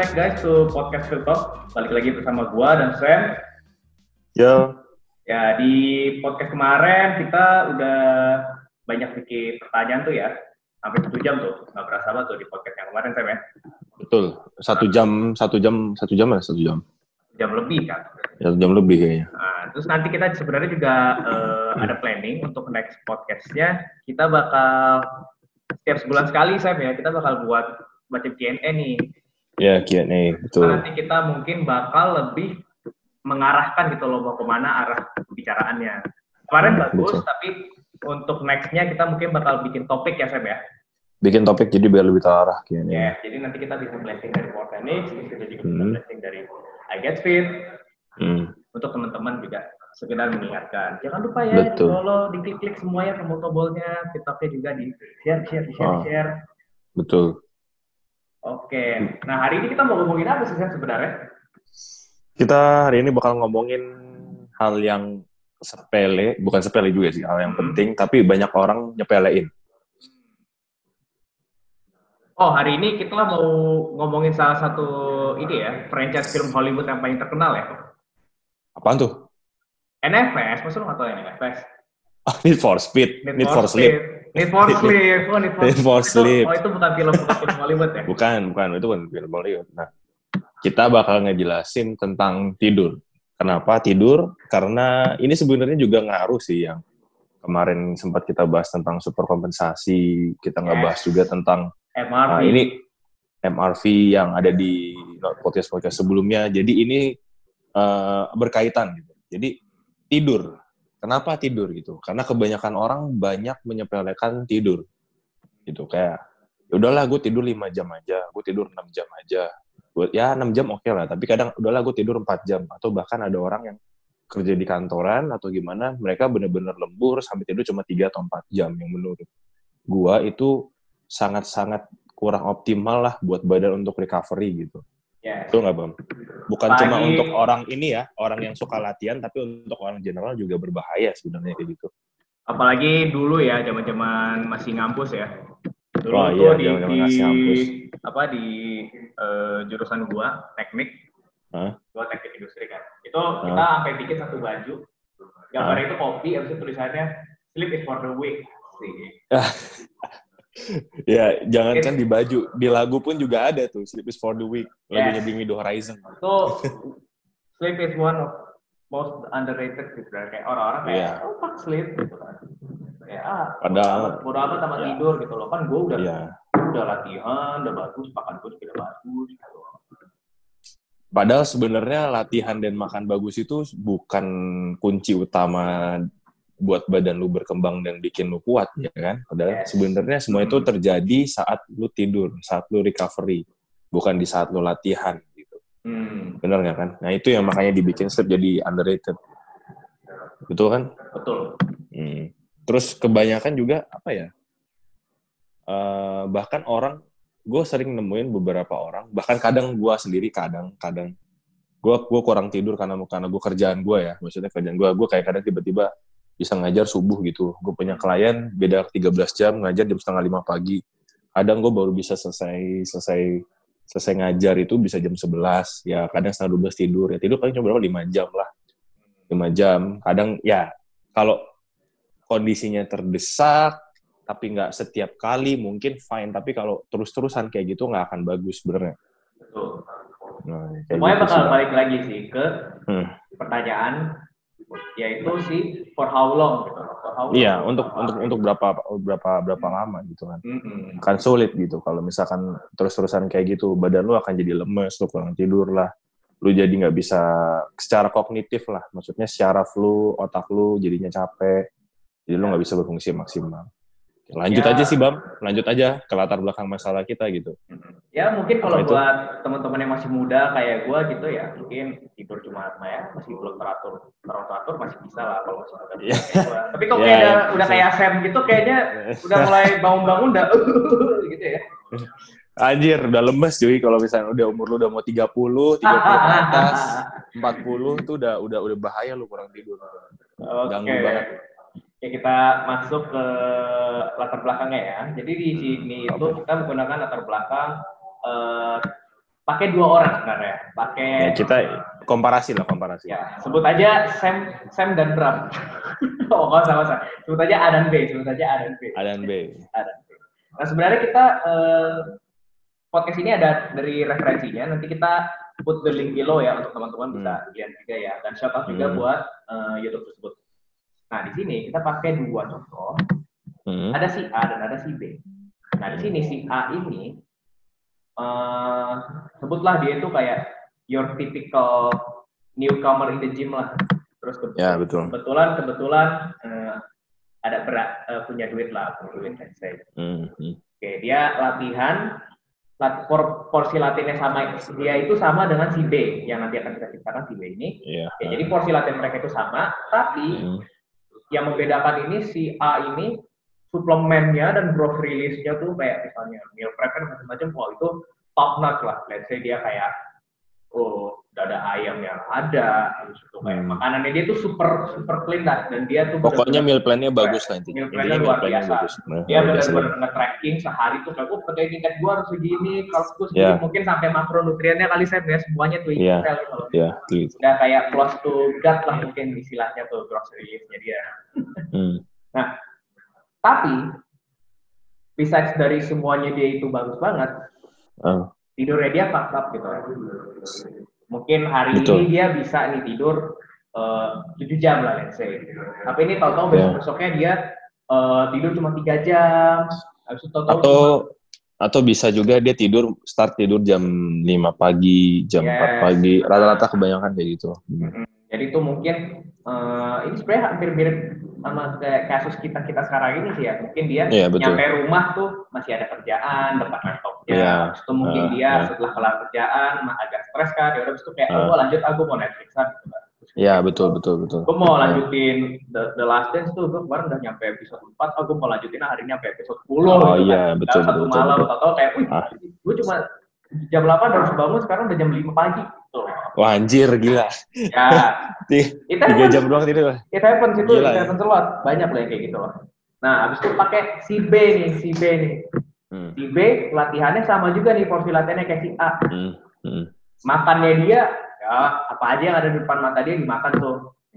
back guys to podcast Talk. Balik lagi bersama gua dan Sam. Yo. Ya, di podcast kemarin kita udah banyak bikin pertanyaan tuh ya. Hampir satu jam tuh. Nggak berasa banget tuh di podcast yang kemarin, Sam ya. Betul. Satu jam, satu jam, satu jam lah, satu jam. Jam lebih kan. Satu jam lebih kayaknya. Nah, terus nanti kita sebenarnya juga eh, ada planning untuk next podcastnya. Kita bakal setiap sebulan sekali, Sam ya. Kita bakal buat macam Q&A nih. Ya, Q&A, betul. Nah, nanti kita mungkin bakal lebih mengarahkan gitu loh mau ke mana arah pembicaraannya. Kemarin Hmm, bagus, betul. tapi untuk nextnya kita mungkin bakal bikin topik ya Sam ya. Bikin topik jadi biar lebih terarah Q&A. Ya, jadi nanti kita bisa blessing dari juga bisa Hmm. blessing dari I Get Fit. Hmm. Untuk teman-teman juga sekedar mengingatkan, jangan lupa ya di Betul. follow, di klik-klik semuanya promotobolnya, TikToknya juga di share, share, share, Ah. di share. Betul. Oke, nah hari ini kita mau ngomongin apa sih Sam sebenarnya? Kita hari ini bakal ngomongin hal yang sepele, bukan sepele juga sih, hal yang Hmm. penting, tapi banyak orang nyepelein. Oh, hari ini kita mau ngomongin salah satu ini ya, franchise film Hollywood yang paling terkenal ya. Apaan tuh? NFS, masa lu ya NFS? Ah, Need for Speed, Need, for, Sleep. Need for Sleep, oh Need for, Need for Itu- Sleep. Oh itu bukan film bukan film Hollywood ya? Bukan, bukan. Itu kan film Hollywood. Nah, kita bakal ngejelasin tentang tidur. Kenapa tidur? Karena ini sebenarnya juga ngaruh sih yang kemarin sempat kita bahas tentang super kompensasi. Kita nggak Yes. bahas juga tentang MRV. nah, ini MRV yang ada di podcast-podcast sebelumnya. Jadi ini eh, berkaitan gitu. Jadi tidur. Kenapa tidur gitu? Karena kebanyakan orang banyak menyepelekan tidur. Gitu kayak ya udahlah gue tidur 5 jam aja, gue tidur 6 jam aja. Gua, ya 6 jam oke lah, tapi kadang udahlah gue tidur 4 jam atau bahkan ada orang yang kerja di kantoran atau gimana, mereka bener-bener lembur sampai tidur cuma 3 atau 4 jam yang menurut gua itu sangat-sangat kurang optimal lah buat badan untuk recovery gitu. Yes. Betul nggak, Bang? Bukan Apalagi- cuma untuk orang ini ya, orang yang suka latihan, tapi untuk orang general juga berbahaya sebenarnya kayak gitu. Apalagi dulu ya, zaman-zaman masih ngampus ya. Dulu tuh iya, di, zaman-zaman di ngampus. apa di eh, jurusan gua teknik, Hah? gua teknik industri kan. Itu kita sampai bikin satu baju, gambarnya itu kopi, habis itu tulisannya sleep is for the weak. Sih. Ya, jangankan di baju, di lagu pun juga ada tuh, Sleep is for the Weak, lagunya Yes. Bring Me the Horizon. itu sleep is one of most underrated gitu kan. kayak orang-orang kayak Iya. oh fuck sleep gitu kan kayak ah Padahal- amat sama Iya. tidur gitu loh kan gue udah Iya. udah latihan udah bagus makan gue juga udah bagus gitu. Padahal sebenarnya latihan dan makan bagus itu bukan kunci utama buat badan lu berkembang dan bikin lu kuat ya kan. Padahal Yes. sebenarnya semua itu terjadi saat lu tidur, saat lu recovery, bukan di saat lu latihan gitu. hmm, Benar nggak kan? Nah itu yang makanya dibikin sleep jadi underrated. Betul kan? betul Hmm. Terus kebanyakan juga apa ya? Eh, bahkan orang, gue sering nemuin beberapa orang, bahkan kadang gue sendiri kadang, kadang gue gue kurang tidur karena karena gue kerjaan gue ya, maksudnya kerjaan gue, gue kayak kadang tiba-tiba bisa ngajar subuh gitu. Gue punya klien beda 13 jam ngajar jam setengah lima pagi. Kadang gue baru bisa selesai selesai selesai ngajar itu bisa jam 11 ya kadang setengah 12 tidur ya tidur paling cuma berapa 5 jam lah 5 jam kadang ya kalau kondisinya terdesak tapi nggak setiap kali mungkin fine tapi kalau terus-terusan kayak gitu nggak akan bagus sebenarnya betul nah, semuanya gitu bakal sih. balik lagi sih ke Hmm. pertanyaan yaitu sih for how long gitu loh. for how long iya untuk untuk untuk berapa berapa berapa lama gitu kan Mm-mm. kan sulit gitu kalau misalkan terus-terusan kayak gitu badan lu akan jadi lemes lu kurang tidur lah lu jadi nggak bisa secara kognitif lah maksudnya secara flu otak lu jadinya capek jadi lu nggak bisa berfungsi maksimal lanjut Ya. aja sih bam lanjut aja ke latar belakang masalah kita gitu Ya mungkin kalau Apa itu? buat teman-teman yang masih muda kayak gue gitu ya, mungkin tidur cuma apa ya, masih belum teratur, terlalu teratur masih bisa lah kalau masih muda. Iya. gua. Tapi Iya, kayak udah, iya, udah kayak Sam gitu, kayaknya udah mulai bangun-bangun udah gitu ya. Anjir, udah lemes cuy kalau misalnya udah umur lu udah mau 30, 30 ke atas, 40 tuh udah udah udah bahaya lu kurang tidur. Ganggu Oke. banget. Ya kita masuk ke latar belakangnya ya. Jadi di sini itu kita menggunakan latar belakang eh, pakai dua orang sebenarnya. Pakai Ya, kita komparasi lah komparasi. ya sebut aja Sam Sam dan Bram. oh usah nggak usah. Sebut aja A dan B. Sebut aja A dan B. A dan B. A dan B. Nah sebenarnya kita eh, podcast ini ada dari referensinya. Nanti kita put the link below ya untuk teman-teman bisa lihat juga ya. Dan shout out juga Hmm. buat eh, YouTube tersebut. Nah di sini kita pakai dua contoh. Hmm. ada si A dan ada si B. Nah di sini si A ini eh sebutlah dia itu kayak your typical newcomer in the gym lah. Terus ke- Ya betul. kebetulan kebetulan eh, ada berat eh, punya duit lah, punya duit let's say. Hmm. hmm. Oke dia latihan lat, por- porsi latihannya sama dia itu sama dengan si B yang nanti akan kita ceritakan si B ini. Iya. Oke, jadi porsi latihan mereka itu sama, tapi Hmm. Yang membedakan ini si A ini suplemennya dan growth release-nya tuh kayak misalnya meal prep dan macam-macam. Wah itu top notch lah. Let's say dia kayak oh dada ayam yang ada terus itu kayak Hmm. makanannya dia tuh super super clean dah dan dia tuh Pokoknya meal plan-nya bagus lah intinya. Meal plan-nya luar plan-nya biasa. bagus. Nah, dia benar-benar nge-tracking sehari tuh kayak oh protein tingkat gua harus segini kalori gua segini Ya. mungkin sampai makronutriennya kali saya ya semuanya tuh Iya. detail gitu loh. Ya, gitu. udah kayak close to gut lah mungkin istilahnya tuh growth release-nya dia Hmm. Tapi besides dari semuanya dia itu bagus banget, Ah, tidurnya dia fucked up gitu. Mungkin hari Betul. ini dia bisa nih tidur eh, 7 jam lah let's say. Tapi ini tahu-tahu Ya. besok-besoknya dia eh, tidur cuma 3 jam. Habis itu atau cuma- atau bisa juga dia tidur start tidur jam 5 pagi, jam Yes. 4 pagi. Rata-rata kebanyakan kayak gitu. Hmm. Jadi itu mungkin eh, ini sebenarnya hampir mirip sama kayak kasus kita kita sekarang ini sih ya. Mungkin dia Iya, betul. nyampe rumah tuh masih ada kerjaan depan laptopnya. Iya. Habis itu mungkin Ah, dia iya. setelah kelar kerjaan mah agak stres kan. Ya udah itu kayak Ah. oh lanjut aku mau Netflixan gitu kan. Terus Ya, betul, betul, betul. Gue mau Ah. lanjutin The, The Last Dance tuh, gue kemarin udah nyampe episode 4, aku mau lanjutin hari ini sampai episode 10 Oh, gitu iya, kan. betul, Dalam satu betul, betul, malam, betul. tau-tau kayak, wih, Ah. gue cuma jam 8 harus bangun, sekarang udah jam 5 pagi. Tuh. Wah, anjir gila. Ya, Tiga happens, jam doang tidur. it happens itu, Gila it ya. happens a lot. Banyak lah yang kayak gitu loh. Nah, abis itu pakai si B nih, si B nih. Hmm. Si B latihannya sama juga nih, porsi latihannya kayak si A. Hmm. Hmm. Makannya dia, ya apa aja yang ada di depan mata dia dimakan tuh.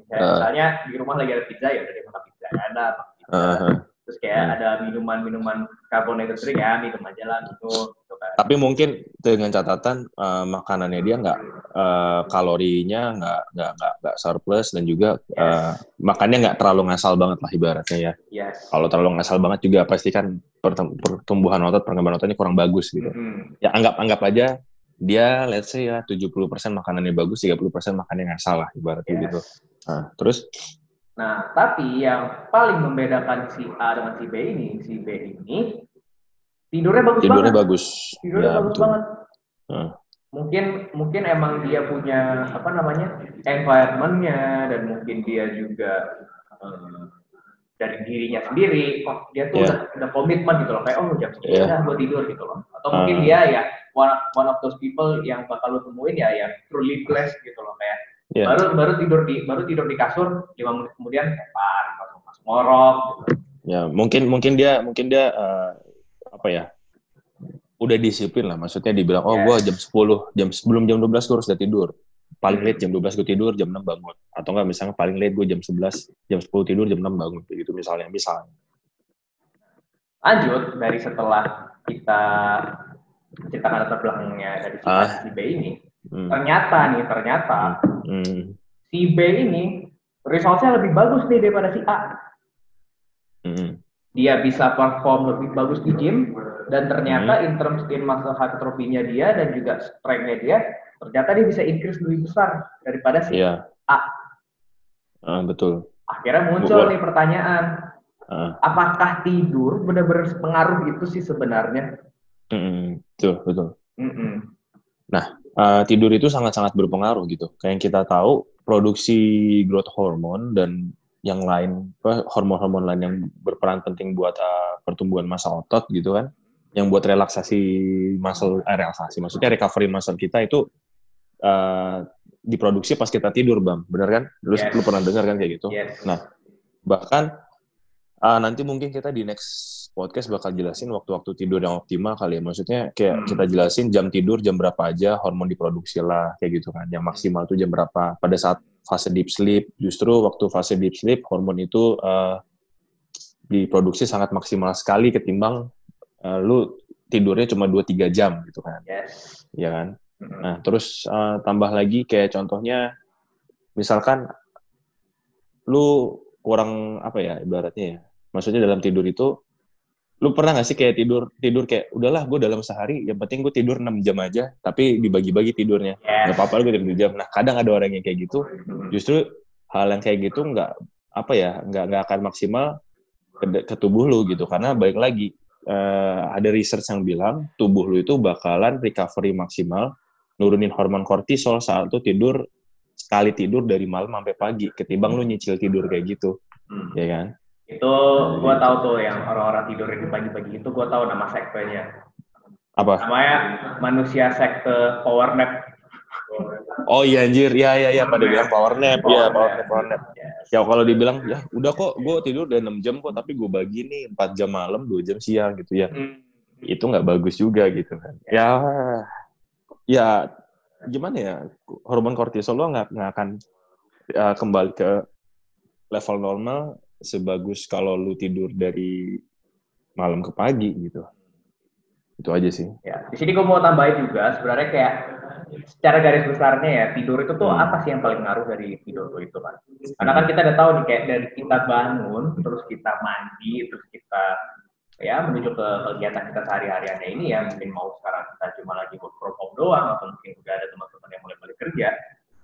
Kayak Ah. misalnya di rumah lagi ada pizza, ya udah dia makan pizza. Ada, makan pizza. Ah, ah. terus kayak Hmm. ada minuman-minuman carbonated drink ya minum aja lah gitu, gitu kan. Tapi mungkin dengan catatan eh, makanannya dia nggak eh, kalorinya nggak nggak nggak nggak surplus dan juga eh, makannya nggak terlalu ngasal banget lah ibaratnya ya. Yes. Kalau terlalu ngasal banget juga pasti kan pertumbuhan otot perkembangan ototnya kurang bagus gitu. Mm-mm. Ya anggap anggap aja dia let's say ya 70% makanannya bagus, 30% makannya ngasal lah ibaratnya Yes. gitu. Nah, terus Nah, tapi yang paling membedakan si A dengan si B ini, si B ini tidurnya bagus tidurnya banget. bagus. Tidurnya Ya, bagus betul. banget. Hmm. Mungkin mungkin emang dia punya apa namanya environmentnya dan mungkin dia juga eh, dari dirinya sendiri, oh dia tuh Yeah. udah, udah komitmen gitu loh, kayak oh jam segini Yeah. udah gue tidur gitu loh. Atau mungkin Ah. dia ya one, one of those people yang bakal lu temuin ya yang truly blessed gitu loh, kayak Ya. baru baru tidur di baru tidur di kasur lima menit kemudian tepar langsung masuk ngorok gitu. Ya, mungkin mungkin dia mungkin dia eh, apa ya? Udah disiplin lah, maksudnya dibilang oh gua jam 10, jam sebelum jam 12 gua harus udah tidur. Paling late jam 12 gue tidur, jam 6 bangun. Atau enggak misalnya paling late gue jam 11, jam 10 tidur, jam 6 bangun. Begitu misalnya, misalnya. lanjut dari setelah kita menceritakan latar belakangnya dari si, Ah. si B ini Hmm. ternyata nih ternyata Hmm. si B ini resultnya lebih bagus nih daripada si A Hmm. dia bisa perform lebih bagus di gym dan ternyata Hmm. in terms in muscle hypertrophy-nya dia dan juga strength-nya dia ternyata dia bisa increase lebih besar daripada si Iya. A. Ah, betul. akhirnya muncul Gua- nih pertanyaan Ah. apakah tidur benar-benar pengaruh itu sih sebenarnya? Hmm. Betul, betul. Mm-mm. Uh, tidur itu sangat-sangat berpengaruh gitu. Kayak yang kita tahu, produksi growth hormone dan yang lain, hormon-hormon lain yang berperan penting buat uh, pertumbuhan massa otot gitu kan, yang buat relaksasi muscle, eh, relaksasi, maksudnya recovery muscle kita itu uh, diproduksi pas kita tidur, bang, bener kan? Lu, Yes. lu pernah dengar kan kayak gitu? Yes. Nah, bahkan uh, nanti mungkin kita di next podcast bakal jelasin waktu-waktu tidur yang optimal kali ya. Maksudnya kayak Hmm. kita jelasin jam tidur jam berapa aja, hormon diproduksi lah kayak gitu kan. Yang maksimal tuh jam berapa. Pada saat fase deep sleep, justru waktu fase deep sleep hormon itu uh, diproduksi sangat maksimal sekali ketimbang uh, lu tidurnya cuma 2-3 jam gitu kan. Yes. Ya kan? Mm-mm. Nah, terus uh, tambah lagi kayak contohnya misalkan lu kurang apa ya ibaratnya ya. Maksudnya dalam tidur itu lu pernah gak sih kayak tidur tidur kayak udahlah gue dalam sehari yang penting gue tidur 6 jam aja tapi dibagi-bagi tidurnya Yes. nggak apa-apa gue tidur 2 jam nah kadang ada orang yang kayak gitu justru hal yang kayak gitu nggak apa ya nggak nggak akan maksimal ke, ke tubuh lu gitu karena balik lagi eh, ada research yang bilang tubuh lu itu bakalan recovery maksimal nurunin hormon kortisol saat lu tidur sekali tidur dari malam sampai pagi ketimbang lu nyicil tidur kayak gitu Hmm. ya kan Itu gua tahu tuh yang orang-orang tidur di pagi-pagi itu gua tahu nama sektenya. apa Namanya manusia sekte power nap. Oh iya anjir ya ya ya pada bilang power nap ya power nap power nap Yes. ya kalau dibilang ya udah kok gue tidur udah 6 jam kok tapi gue bagi nih 4 jam malam 2 jam siang gitu ya Hmm. itu nggak bagus juga gitu kan. Ya, ya gimana ya hormon kortisol lo nggak nggak akan uh, kembali ke level normal sebagus kalau lu tidur dari malam ke pagi gitu. Itu aja sih. Ya, di sini gue mau tambahin juga sebenarnya kayak secara garis besarnya ya tidur itu tuh Hmm. apa sih yang paling ngaruh dari tidur tuh itu kan? Karena kan kita udah tahu nih kayak dari kita bangun terus kita mandi terus kita ya menuju ke kegiatan kita sehari-hariannya ini ya mungkin mau sekarang kita cuma lagi work from home doang atau mungkin udah ada teman-teman yang mulai balik kerja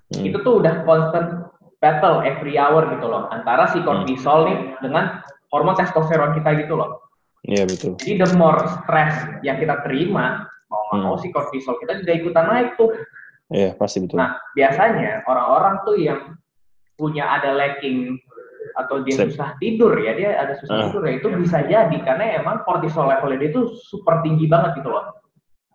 Hmm. itu tuh udah constant battle every hour gitu loh antara si cortisol nih dengan hormon testosteron kita gitu loh. Iya betul. Jadi the more stress yang kita terima, mau nggak mau Hmm. si kortisol kita juga ikutan naik tuh. Iya pasti betul. Nah, biasanya orang-orang tuh yang punya ada lacking atau dia Sleep. susah tidur ya, dia ada susah Ah. tidur ya, itu bisa jadi karena emang kortisol levelnya dia tuh super tinggi banget gitu loh.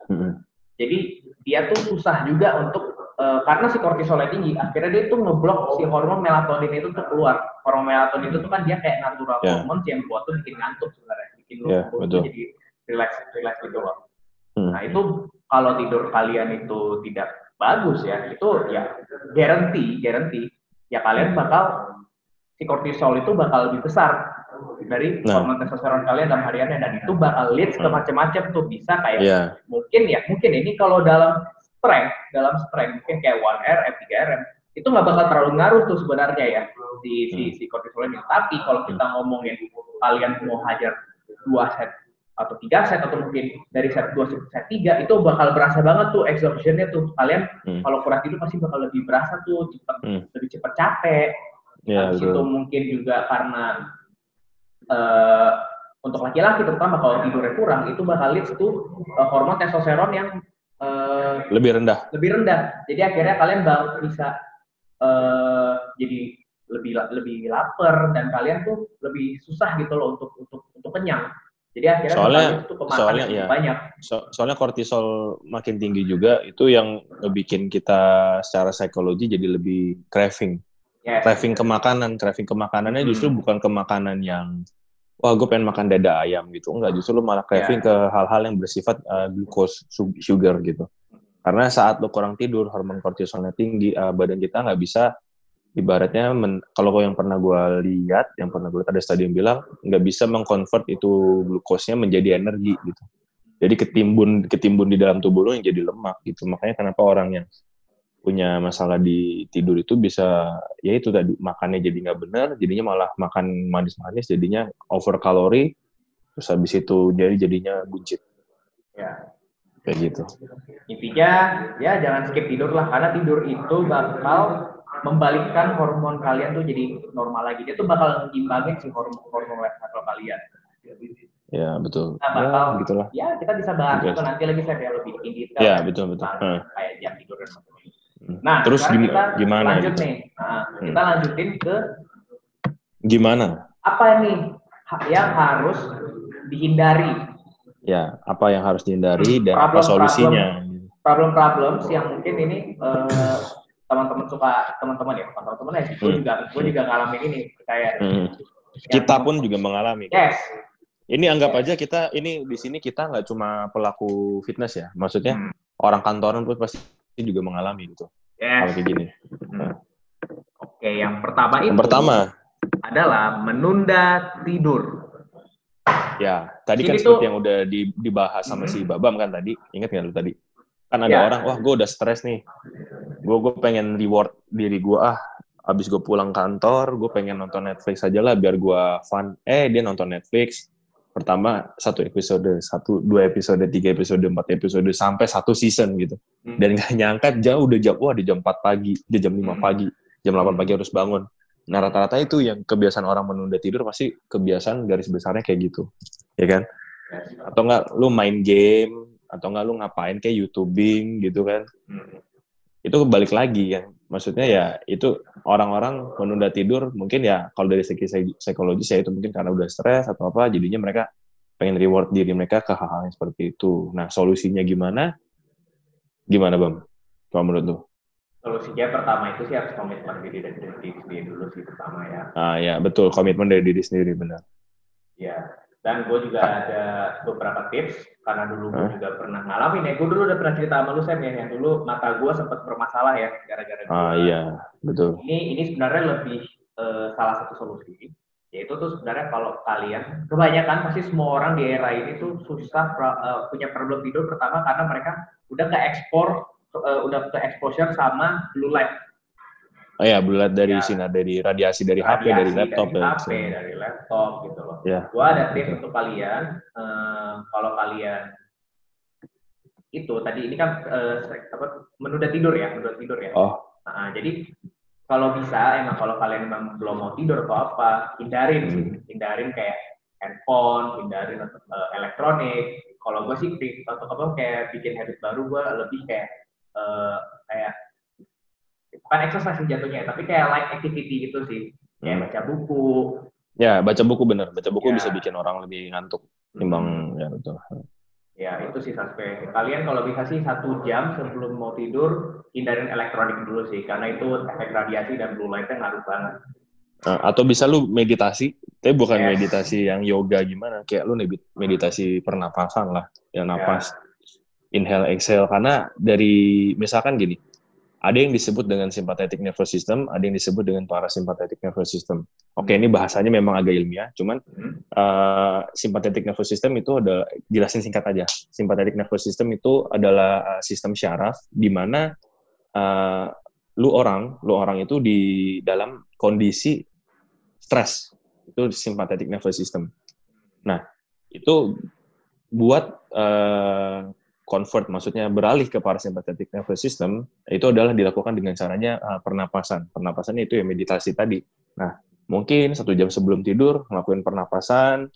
Mm-mm. Jadi dia tuh susah juga untuk eh, karena si kortisolnya tinggi, akhirnya dia tuh ngeblok si hormon melatonin itu tuh keluar. Hormon melatonin itu tuh kan dia kayak natural Ya. hormon yang buat tuh bikin ngantuk sebenarnya, bikin lu Ya, tuh betul. jadi relax, relax gitu loh. Hmm. Nah itu kalau tidur kalian itu tidak bagus ya, itu ya guarantee, guarantee ya kalian bakal si kortisol itu bakal lebih besar dari Nah. hormon testosteron kalian dalam hariannya dan itu bakal leads ke Hmm. macam-macam tuh bisa kayak Iya. mungkin ya mungkin ini kalau dalam strength dalam strength mungkin kayak 1R, F3RM itu nggak bakal terlalu ngaruh tuh sebenarnya ya si si Hmm. si kortisol ini. Tapi kalau kita ngomongin kalian mau hajar dua set atau tiga set atau mungkin dari set dua set set tiga itu bakal berasa banget tuh exhaustionnya tuh kalian Hmm. kalau kurang tidur pasti bakal lebih berasa tuh cepet Hmm. lebih cepat capek Iya Habis itu mungkin juga karena eh, untuk laki-laki terutama kalau tidurnya kurang itu bakal leads to eh, hormon testosteron yang eh, Lebih rendah. lebih rendah. Jadi akhirnya kalian bakal bisa eh, jadi lebih lebih lapar dan kalian tuh lebih susah gitu loh untuk untuk untuk kenyang. Jadi akhirnya Soalnya- makan soalnya ya. banyak. So- soalnya kortisol makin tinggi juga itu yang bikin kita secara psikologi jadi lebih craving. Yes. Craving ke makanan, craving ke makanannya justru Hmm. bukan ke makanan yang wah gue pengen makan dada ayam gitu. Enggak, justru lu malah craving Ya. ke hal-hal yang bersifat uh, glucose, su- sugar gitu. Karena saat lu kurang tidur, hormon kortisolnya tinggi, uh, badan kita nggak bisa ibaratnya men- kalau yang pernah gue lihat, yang pernah gue lihat ada studi yang bilang nggak bisa mengkonvert itu glukosnya menjadi energi gitu. Jadi ketimbun ketimbun di dalam tubuh lo yang jadi lemak gitu. Makanya kenapa orang yang punya masalah di tidur itu bisa ya itu tadi makannya jadi nggak benar, jadinya malah makan manis-manis, jadinya over kalori, terus habis itu jadi jadinya buncit Ya. kayak gitu. Intinya ya jangan skip tidur lah karena tidur itu bakal membalikkan hormon kalian tuh jadi normal lagi. Dia tuh bakal ngimbangin si hormon hormon level kalian. Ya betul. Nah, Ya bakal- gitulah. Ya kita bisa bahas itu nanti lagi saya kayak lebih detail. Ya betul betul. Hmm. kayak jam tidur dan macam-macam. Hmm. Nah, Terus gim- kita gimana Lanjut gitu? nih. Nah, Hmm. Kita lanjutin ke Gimana? apa nih yang harus dihindari Ya apa yang harus dihindari dan apa Problem-problem. solusinya? problem-problem yang mungkin ini eh, teman-teman suka teman-teman ya teman-teman ya sih gue Hmm. juga gue juga ngalamin ini kayak Hmm. Kita pun juga mengalami. Yes. Ini anggap aja kita ini di sini kita nggak cuma pelaku fitness ya, maksudnya Hmm. orang kantoran pun pasti juga mengalami gitu. Yes. kayak gini. Hmm. Oke, yang pertama itu Yang pertama, adalah menunda tidur. ya tadi kan seperti tuh- yang udah di- dibahas sama Hmm. si Babam kan tadi, ingat nggak lu tadi? Kan ada Ya. orang, wah gue udah stres nih, gue gue pengen reward diri gue ah, abis gue pulang kantor, gue pengen nonton Netflix aja lah biar gue fun. Eh dia nonton Netflix, pertama satu episode, satu dua episode, tiga episode, empat episode sampai satu season gitu. Hmm. Dan nggak nyangka jauh udah jam wah di jam 4 pagi, di jam 5 Hmm. pagi, jam 8 pagi harus bangun. Nah rata-rata itu yang kebiasaan orang menunda tidur pasti kebiasaan garis besarnya kayak gitu, ya kan? Atau nggak lu main game, atau nggak lu ngapain kayak YouTubing gitu kan? Hmm. Itu balik lagi kan. Maksudnya ya itu orang-orang menunda tidur mungkin ya kalau dari segi psi- psikologis ya itu mungkin karena udah stres atau apa jadinya mereka pengen reward diri mereka ke hal-hal yang seperti itu. Nah solusinya gimana? Gimana bang? Kalau menurut lu? Solusinya pertama itu sih harus komitmen diri dan diri sendiri dulu sih pertama ya. Ah ya betul komitmen dari diri sendiri benar. Ya. Dan gue juga ada beberapa tips karena dulu gue juga pernah ngalamin ya. Gue dulu udah pernah cerita sama lu Sam ya, yang dulu mata gue sempat bermasalah ya gara-gara Ah iya. Betul. Ini ini sebenarnya lebih eh, salah satu solusi. Yaitu tuh sebenarnya kalau kalian kebanyakan pasti semua orang di era ini tuh susah pra- eh, punya problem tidur pertama karena mereka udah ke ekspor eh, udah ke exposure sama blue light Oh ya bulat dari Ya. sinar dari radiasi dari HP dari radiasi laptop dari ya. HP dari laptop gitu loh. Ya. Gua ada tips untuk kalian eh, kalau kalian itu tadi ini kan eh, apa menunda tidur ya menunda tidur ya. Oh. Nah, jadi kalau bisa emang kalau kalian memang belum mau tidur atau apa hindarin Hmm. hindarin kayak handphone hindarin eh, elektronik. Kalau gue sih untuk apa kayak bikin habit baru gue lebih kayak eh, kayak bukan exercise sih jatuhnya tapi kayak light activity gitu sih kayak Hmm. baca buku Ya baca buku bener. Baca buku Ya. bisa bikin orang lebih ngantuk. Timbang ya betul. Ya, itu sih suspek. Kalian kalau bisa sih satu jam sebelum mau tidur, hindarin elektronik dulu sih. Karena itu efek radiasi dan blue light-nya ngaruh banget. Nah, atau bisa lu meditasi, tapi bukan Yes. meditasi yang yoga gimana, kayak lu meditasi pernapasan lah, ya napas, inhale, exhale. Karena dari misalkan gini, ada yang disebut dengan sympathetic nervous system, ada yang disebut dengan parasympathetic nervous system. Oke, ini bahasanya memang agak ilmiah, cuman uh, sympathetic nervous system itu ada jelasin singkat aja. Sympathetic nervous system itu adalah uh, sistem syaraf di mana uh, lu orang, lu orang itu di dalam kondisi stres. Itu sympathetic nervous system. Nah, itu buat uh, convert maksudnya beralih ke parasympathetic nervous system itu adalah dilakukan dengan caranya uh, pernapasan. Pernapasan itu ya meditasi tadi. Nah, mungkin satu jam sebelum tidur ngelakuin pernapasan,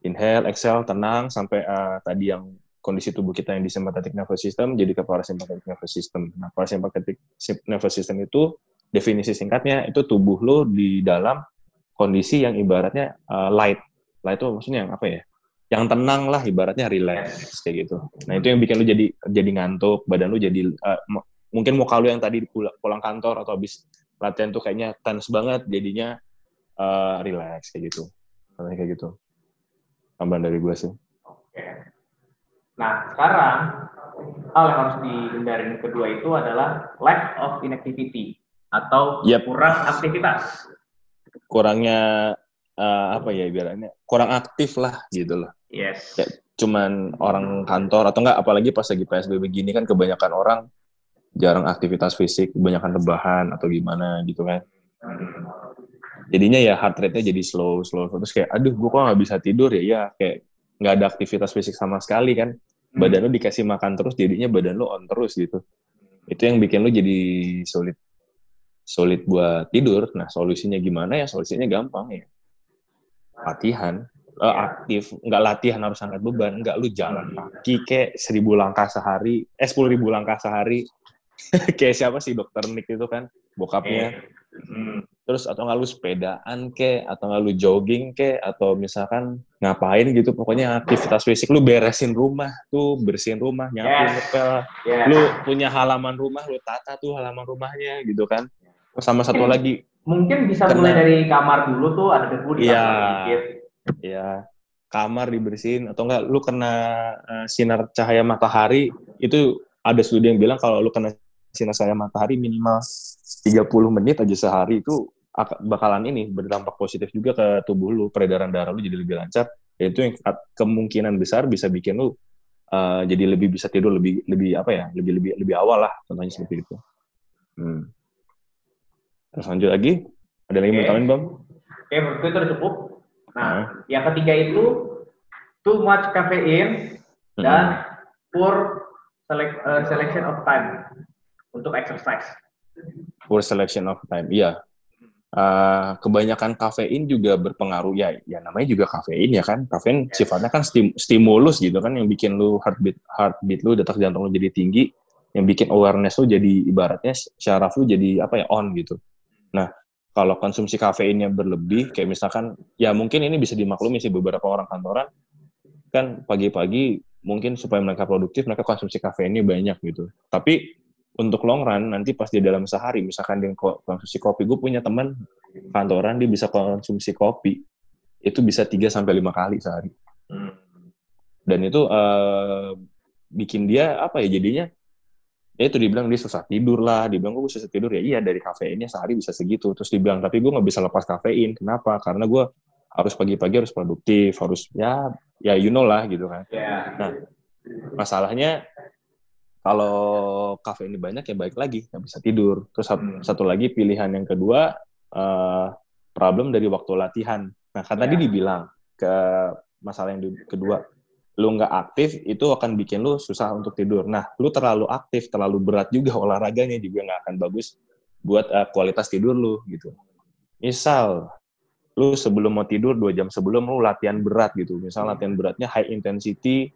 inhale, exhale, tenang sampai uh, tadi yang kondisi tubuh kita yang di sympathetic nervous system jadi ke parasympathetic nervous system. Nah, parasympathetic nervous system itu definisi singkatnya itu tubuh lo di dalam kondisi yang ibaratnya uh, light. Light itu maksudnya yang apa ya? Yang tenang lah ibaratnya relax kayak gitu. Nah, itu yang bikin lu jadi jadi ngantuk, badan lu jadi uh, mungkin muka lu yang tadi pulang, pulang kantor atau habis latihan tuh kayaknya tense banget jadinya uh, relax kayak gitu. Katanya kayak gitu. Tambahan dari gue sih. Oke. Nah, sekarang hal yang harus dihindarin kedua itu adalah lack of inactivity atau Yep. kurang aktivitas. Kurangnya uh, apa ya ibaratnya? Kurang aktif lah gitu loh. Yes. Ya. Cuman orang kantor atau enggak apalagi pas lagi PSBB gini kan kebanyakan orang jarang aktivitas fisik, kebanyakan rebahan atau gimana gitu kan. Jadinya ya heart rate-nya jadi slow, slow. Terus kayak, aduh, gue kok nggak bisa tidur ya? Ya, kayak nggak ada aktivitas fisik sama sekali kan. Hmm. Badan lu dikasih makan terus, jadinya badan lu on terus gitu. Itu yang bikin lu jadi sulit sulit buat tidur. Nah, solusinya gimana ya? Solusinya gampang ya. Latihan. Eh, aktif. Nggak latihan harus angkat beban. Nggak, lu jalan kaki kayak seribu langkah sehari. Eh, sepuluh ribu langkah sehari. kayak siapa sih dokter Nick itu kan? Bokapnya. Hmm. terus atau nggak lu sepedaan ke atau nggak lu jogging ke atau misalkan ngapain gitu pokoknya aktivitas fisik lu beresin rumah tuh bersihin rumah nyapu ngepel Yes. lu punya halaman rumah lu tata tuh halaman rumahnya gitu kan Sama satu Mungkin- lagi, Mungkin bisa Karena- mulai dari kamar dulu tuh ada debu di Iya. kamar dikit. ya kamar dibersihin atau enggak lu kena eh, sinar cahaya matahari itu ada studi yang bilang kalau lu kena sinar cahaya matahari minimal 30 menit aja sehari itu ak- bakalan ini berdampak positif juga ke tubuh lu peredaran darah lu jadi lebih lancar itu yang ke- kemungkinan besar bisa bikin lu eh, jadi lebih bisa tidur lebih lebih apa ya lebih lebih lebih awal lah contohnya seperti itu hmm. Terus lanjut lagi ada lagi mau Oke. tambahin bang Oke, menurutku itu udah cukup. Nah, Nah. yang ketiga itu too much caffeine dan poor select, uh, selection of time untuk exercise. poor selection of time. Iya. Uh, kebanyakan kafein juga berpengaruh ya ya namanya juga kafein ya kan kafein Yes. sifatnya kan stim- stimulus gitu kan yang bikin lu heartbeat heartbeat lu detak jantung lu jadi tinggi yang bikin awareness lu jadi ibaratnya syaraf lu jadi apa ya on gitu nah kalau konsumsi kafeinnya berlebih kayak misalkan ya mungkin ini bisa dimaklumi sih beberapa orang kantoran kan pagi-pagi mungkin supaya mereka produktif mereka konsumsi kafeinnya banyak gitu tapi untuk long run nanti pas di dalam sehari misalkan dia ko- konsumsi kopi gue punya teman kantoran dia bisa konsumsi kopi itu bisa 3 sampai lima kali sehari Hmm. dan itu eh, bikin dia apa ya jadinya ya itu dibilang dia susah tidur lah dibilang gue susah tidur. Ya iya dari kafeinnya sehari bisa segitu. Terus dibilang tapi gue nggak bisa lepas kafein. Kenapa? Karena gue harus pagi-pagi harus produktif harus ya ya you know lah gitu kan. Ya. masalahnya kalau kafein banyak ya baik lagi nggak bisa tidur. Terus Hmm. satu lagi pilihan yang kedua eh, problem dari waktu latihan. Nah kan tadi Ya. dibilang ke masalah yang di- kedua lu nggak aktif itu akan bikin lu susah untuk tidur. Nah lu terlalu aktif terlalu berat juga olahraganya juga nggak akan bagus buat eh, kualitas tidur lu gitu. Misal lu sebelum mau tidur dua jam sebelum lu latihan berat gitu. Misal latihan beratnya high intensity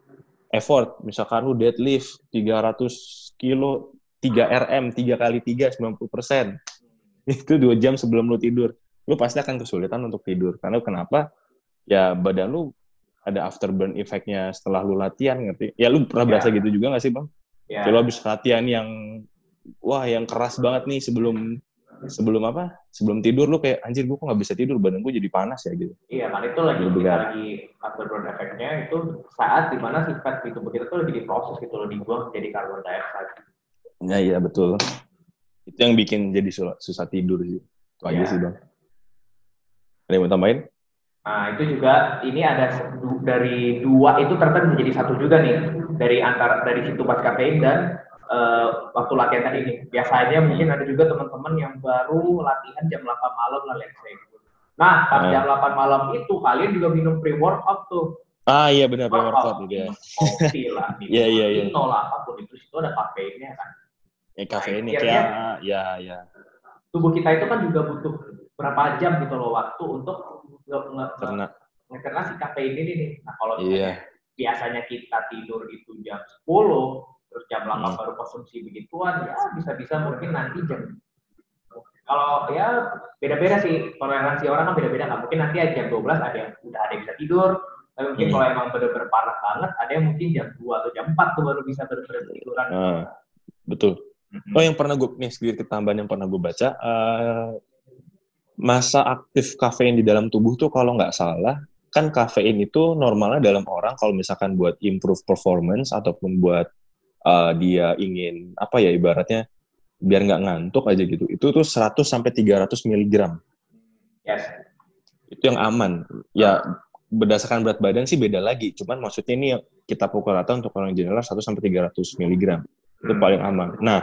effort. Misalkan lu deadlift 300 kilo 3 RM 3 kali 3 90 persen. Itu dua jam sebelum lu tidur. Lu pasti akan kesulitan untuk tidur. Karena kenapa? Ya badan lu ada afterburn effect-nya setelah lu latihan ngerti? Ya lu pernah berasa Ya. gitu juga gak sih bang? Ya. Kayak lu habis latihan yang wah yang keras banget nih sebelum sebelum apa? Sebelum tidur lu kayak anjir gua kok nggak bisa tidur? Badan gua jadi panas ya gitu. Iya, kan itu lagi kita lagi afterburn efeknya itu saat di mana si fat di tubuh kita tuh lagi diproses gitu loh dibuang jadi karbon dioxide. ya iya betul. Itu yang bikin jadi susah, susah tidur sih. Itu aja Ya. sih bang. Ada yang mau tambahin Nah, itu juga ini ada dari dua itu ternyata menjadi satu juga nih dari antara dari situ pas kafein dan eh, waktu latihan tadi ini. Biasanya mungkin ada juga teman-teman yang baru latihan jam 8 malam lah let's say. Nah, pas Ah. jam 8 malam itu kalian juga minum pre-workout tuh. ah iya benar Workout, workout juga ya kopi lah, Iya, iya, iya. vino lah, apa pun itu situ ada kafeinnya kan. ya kafein Akhirnya- kayak ya ya Tubuh kita itu kan juga butuh berapa jam gitu loh waktu untuk karena si kafein ini nih. Nah, kalau misalnya biasanya kita tidur itu jam 10, terus jam 8 Hmm. baru konsumsi begituan, ya bisa-bisa mungkin nanti jam kalau ya beda-beda sih toleransi orang kan beda-beda kan mungkin nanti jam 12 ada yang udah ada yang bisa tidur tapi mungkin Hmm. kalau emang bener-bener parah banget ada yang mungkin jam 2 atau jam 4 tuh baru bisa bener-bener tiduran ah, betul Mm-mm. oh yang pernah gue nih sedikit tambahan yang pernah gue baca eh, masa aktif kafein di dalam tubuh tuh kalau nggak salah kan kafein itu normalnya dalam orang kalau misalkan buat improve performance ataupun buat eh, dia ingin apa ya ibaratnya biar nggak ngantuk aja gitu itu tuh 100 sampai 300 miligram. Yes. Itu yang aman. Ya berdasarkan berat badan sih beda lagi cuman maksudnya ini kita pukul rata untuk orang general 1 sampai 300 miligram. Itu Hmm. paling aman. Nah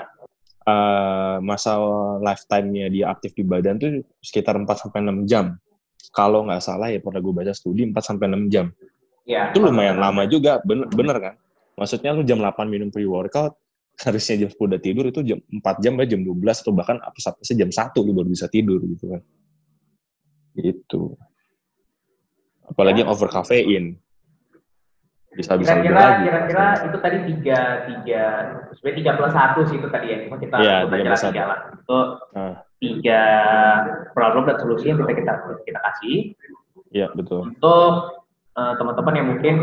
eh, masa lifetime-nya dia aktif di badan tuh sekitar 4 sampai 6 jam. Kalau nggak salah ya pernah gue baca studi 4 sampai 6 jam. Ya. Itu lumayan lama juga bener, bener kan? Maksudnya lu jam 8 minum pre workout harusnya jam 10 udah tidur itu jam 4 jam ya jam 12 atau bahkan apa sih jam 1 lu baru bisa tidur gitu kan. Gitu. Apalagi Ya. yang over caffeine bisa bisa kira-kira lagi kira-kira itu tadi tiga tiga sebenarnya tiga plus satu sih itu tadi ya cuma kita udah tiga jalan tiga lah itu Ah. tiga problem dan solusi yang kita kita kita kasih iya betul untuk eh, teman-teman yang mungkin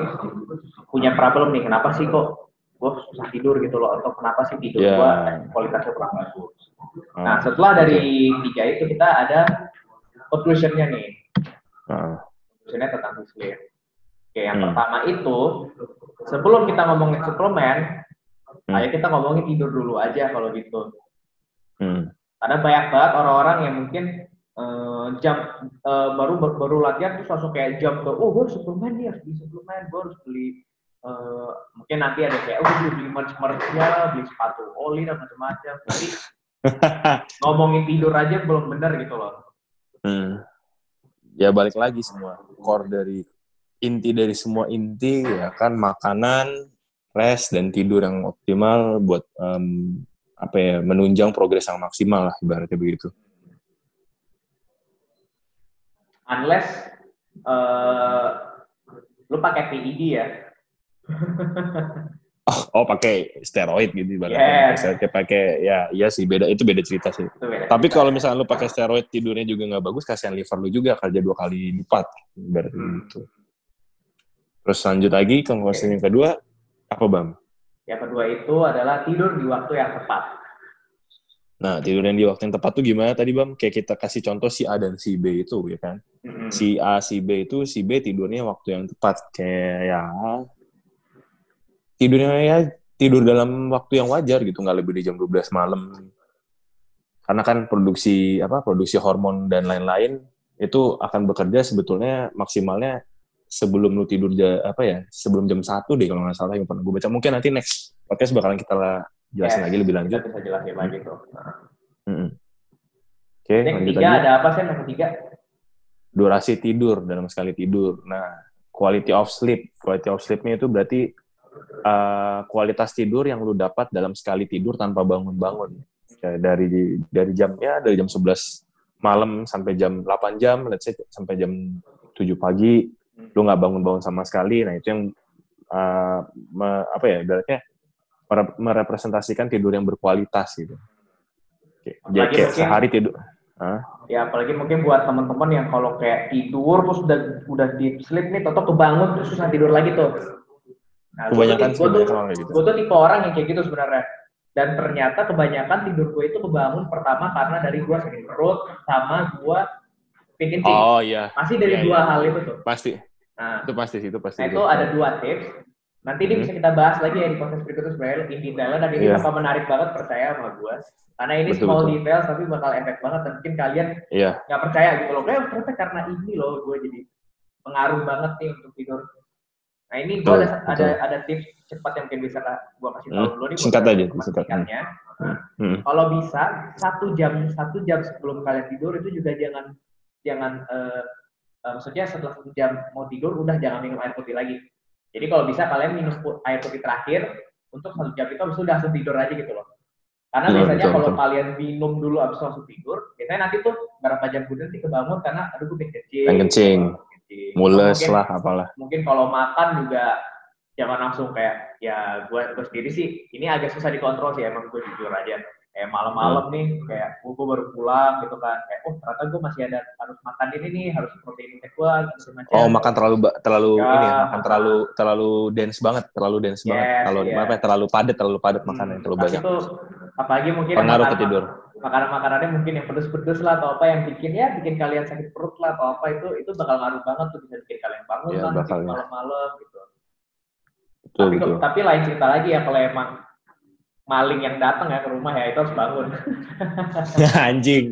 punya problem nih kenapa sih kok gue susah tidur gitu loh atau kenapa sih tidur Ya. gue kualitasnya kurang bagus Nah, Ah, setelah dari tiga itu kita ada conclusion-nya nih. ah. Conclusion-nya tentang sleep. Oke, yang Hmm. pertama itu sebelum kita ngomongin suplemen, Hmm. ayo kita ngomongin tidur dulu aja kalau gitu. Hmm. Karena banyak banget orang-orang yang mungkin eh, jam eh, baru baru latihan terus langsung kayak jam ke, oh gue suplemen nih, harus beli suplemen, gue harus beli eh, mungkin nanti ada kayak, oh gue beli merch merchnya, beli sepatu oli dan macam-macam. Tapi ngomongin tidur aja belum benar gitu loh. Hmm. Ya balik lagi semua core dari inti dari semua inti ya kan makanan, rest dan tidur yang optimal buat em, apa ya menunjang progres yang maksimal lah ibaratnya begitu. Unless eh lu pakai PED ya. Oh, oh pakai steroid gitu ibaratnya. Yes. Saya pakai ya iya sih beda itu beda cerita sih. Beda Tapi kalau misalnya lu pakai steroid tidurnya juga nggak bagus, kasihan liver lu juga kerja dua kali lipat. Ibaratnya Hmm. gitu. Terus lanjut lagi ke conclusion yang kedua, apa bang? yang kedua itu adalah tidur di waktu yang tepat. Nah tidur yang di waktu yang tepat tuh gimana tadi bang? Kayak kita kasih contoh si A dan si B itu ya kan? Mm-mm. Si A, si B itu si B tidurnya waktu yang tepat kayak ya tidurnya ya tidur dalam waktu yang wajar gitu nggak lebih di jam 12 malam karena kan produksi apa produksi hormon dan lain-lain itu akan bekerja sebetulnya maksimalnya sebelum lu tidur ja- apa ya sebelum jam satu deh kalau nggak salah yang pernah gue baca mungkin nanti next podcast bakalan kita lah jelasin Yes. lagi lebih Kita lanjut bisa jelasin lagi tuh. Nah. Mm-mm. oke Yang lanjut ketiga lagi ada apa sih yang ketiga? durasi tidur dalam sekali tidur. Nah, quality of sleep. Quality of sleep-nya itu berarti uh, kualitas tidur yang lu dapat dalam sekali tidur tanpa bangun-bangun. Ya, dari dari jamnya dari jam 11 malam sampai jam 8 jam, let's say sampai jam 7 pagi, lu nggak bangun-bangun sama sekali. Nah, itu yang uh, me- apa ya, ibaratnya mere- merepresentasikan tidur yang berkualitas gitu. Oke, Jadi kayak mungkin- sehari tidur. Ya apalagi mungkin buat teman-teman yang kalau kayak tidur terus udah udah deep sleep nih, atau kebangun terus susah tidur lagi tuh. Nah, Kebanyakan sih gue tuh, gitu. gue tuh tipe orang yang kayak gitu sebenarnya. Dan ternyata kebanyakan tidur gue itu kebangun pertama karena dari gue sakit perut sama gue kencing. Oh iya, Masih dari iya, dua iya. hal itu tuh. pasti. Nah, Itu pasti sih, itu pasti. Nah itu ada dua tips. Nanti ini Hmm. bisa kita bahas lagi ya di podcast berikutnya sebenarnya in detailnya dan ini Iya. bakal menarik banget percaya sama gue. Karena ini Betul, small betul. detail tapi bakal efek banget dan mungkin kalian Iya, nggak percaya gitu loh. Kayak ternyata karena ini loh gue jadi pengaruh banget nih untuk tidur. Nah ini gue Betul, ada ada ada tips cepat yang mungkin bisa gue kasih tahu Hmm, nih. singkat aja, singkat. singkatnya. Hmm. Kalau bisa satu jam satu jam sebelum kalian tidur itu juga jangan jangan eh, eh, maksudnya setelah satu jam mau tidur udah jangan minum air putih lagi. Jadi kalau bisa kalian minum air putih terakhir untuk satu jam itu habis itu udah langsung tidur aja gitu loh. Karena biasanya betul, kalau betul. kalian minum dulu habis itu langsung tidur, biasanya nanti tuh berapa jam kemudian nanti kebangun karena aduh gue kencing. Kencing. kencing. mules Mungkin- lah, apalah. mungkin kalau makan juga jangan langsung kayak ya gue gue sendiri sih ini agak susah dikontrol sih emang gue jujur aja kayak malam-malam nih kayak gue baru pulang gitu kan kayak oh ternyata gue masih ada harus makan ini nih harus protein intake gue gitu macam Oh, makan terlalu terlalu Ya, ini ya, makan terlalu terlalu dense banget, terlalu dense Yes, banget. Kalau iya. apa ya, terlalu padat, terlalu padat makanan yang terlalu banyak. itu apalagi mungkin Pengaruh ke makanan- tidur. makanan-makanannya mungkin yang pedes-pedes lah atau apa yang bikin ya bikin kalian sakit perut lah atau apa itu itu bakal ngaruh banget tuh bisa bikin kalian bangun ya. malam-malam gitu. Betul, tapi, betul. tapi lain cerita lagi ya kalau emang maling yang datang ya ke rumah ya itu harus bangun. anjing.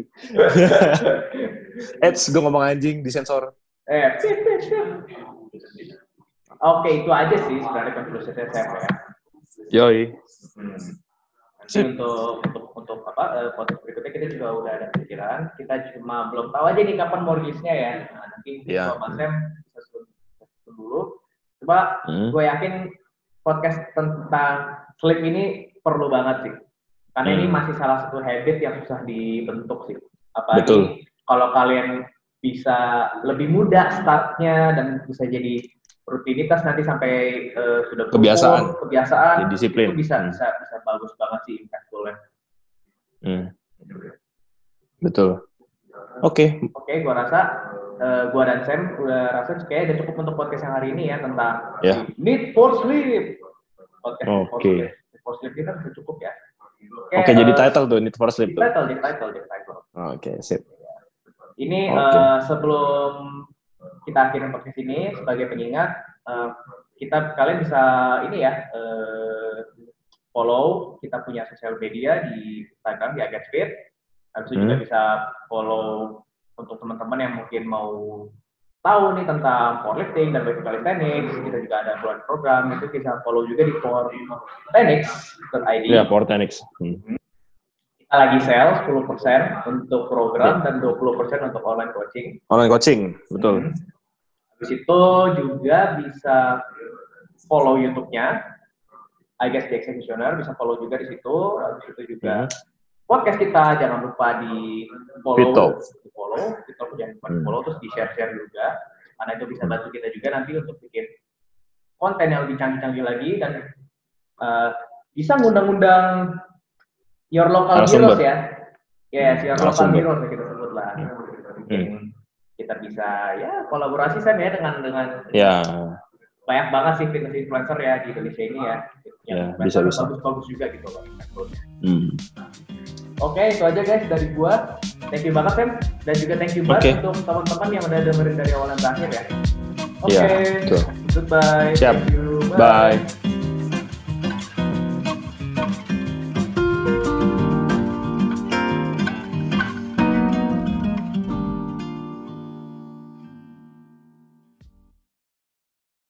Eits, gue ngomong anjing disensor. eh, Oke, itu aja sih sebenarnya konklusi saya ya. Yoi. Nanti untuk untuk untuk apa eh, podcast berikutnya kita juga udah ada pikiran. Kita cuma belum tahu aja nih kapan mau rilisnya ya. Nah, nanti Iya. yeah. Mas Sam bisa dulu. Coba Hmm. gue yakin podcast tentang sleep ini perlu banget sih. Karena ini Hmm. masih salah satu habit yang susah dibentuk sih. Apalagi Betul. kalau kalian bisa lebih mudah startnya dan bisa jadi rutinitas nanti sampai eh, sudah berumur, Kebiasaan. kebiasaan Jadi disiplin. itu bisa Hmm. bisa bisa bagus banget sih impactfulnya. Hmm. Betul. Oke, Oke, gua rasa eh, gua dan Sam udah rasa kayak udah cukup untuk podcast yang hari ini ya tentang Ya. Need for Sleep. Oke. Sleep. Need for Sleep kita bisa cukup ya. Oke, okay, uh, jadi title tuh Need for Speed tuh. Title, jadi title, jadi title. Oke, okay, sip. Ini okay. uh, sebelum kita akhirin podcast ini sebagai pengingat, uh, kita kalian bisa ini ya uh, follow kita punya sosial media di Instagram di Agatspeed. Habis itu hmm. juga bisa follow untuk teman-teman yang mungkin mau tahu nih tentang powerlifting dan calisthenics, kita juga ada bulan program itu bisa follow juga di powertenics.id. Ya, yeah, powertenics. Hmm. Kita lagi sale 10% untuk program yeah. dan 20% untuk online coaching. Online coaching, betul. Hmm. Habis itu juga bisa follow YouTube-nya I guess the executioner bisa follow juga di situ. Habis itu juga hmm. Podcast kita jangan lupa di follow, di follow, kita jangan lupa di hmm. follow terus di share share juga. Karena itu bisa bantu kita juga nanti untuk bikin konten yang lebih canggih-canggih lagi dan uh, bisa ngundang-undang your local heroes ya. Yes, your local heroes yang kita sebut lah. Hmm. Kita bisa ya kolaborasi Sam ya dengan dengan ya banyak banget sih fitness influencer ya di Indonesia ini ya. Yang ya, bisa bisa. Bagus-bagus juga gitu loh. Hmm. Oke, itu aja guys dari gua. Thank you banget Sam dan juga thank you banget okay. untuk teman-teman yang udah dengerin dari awal dan terakhir ya. Oke. Okay. Ya, Goodbye. Siap. Bye. Bye.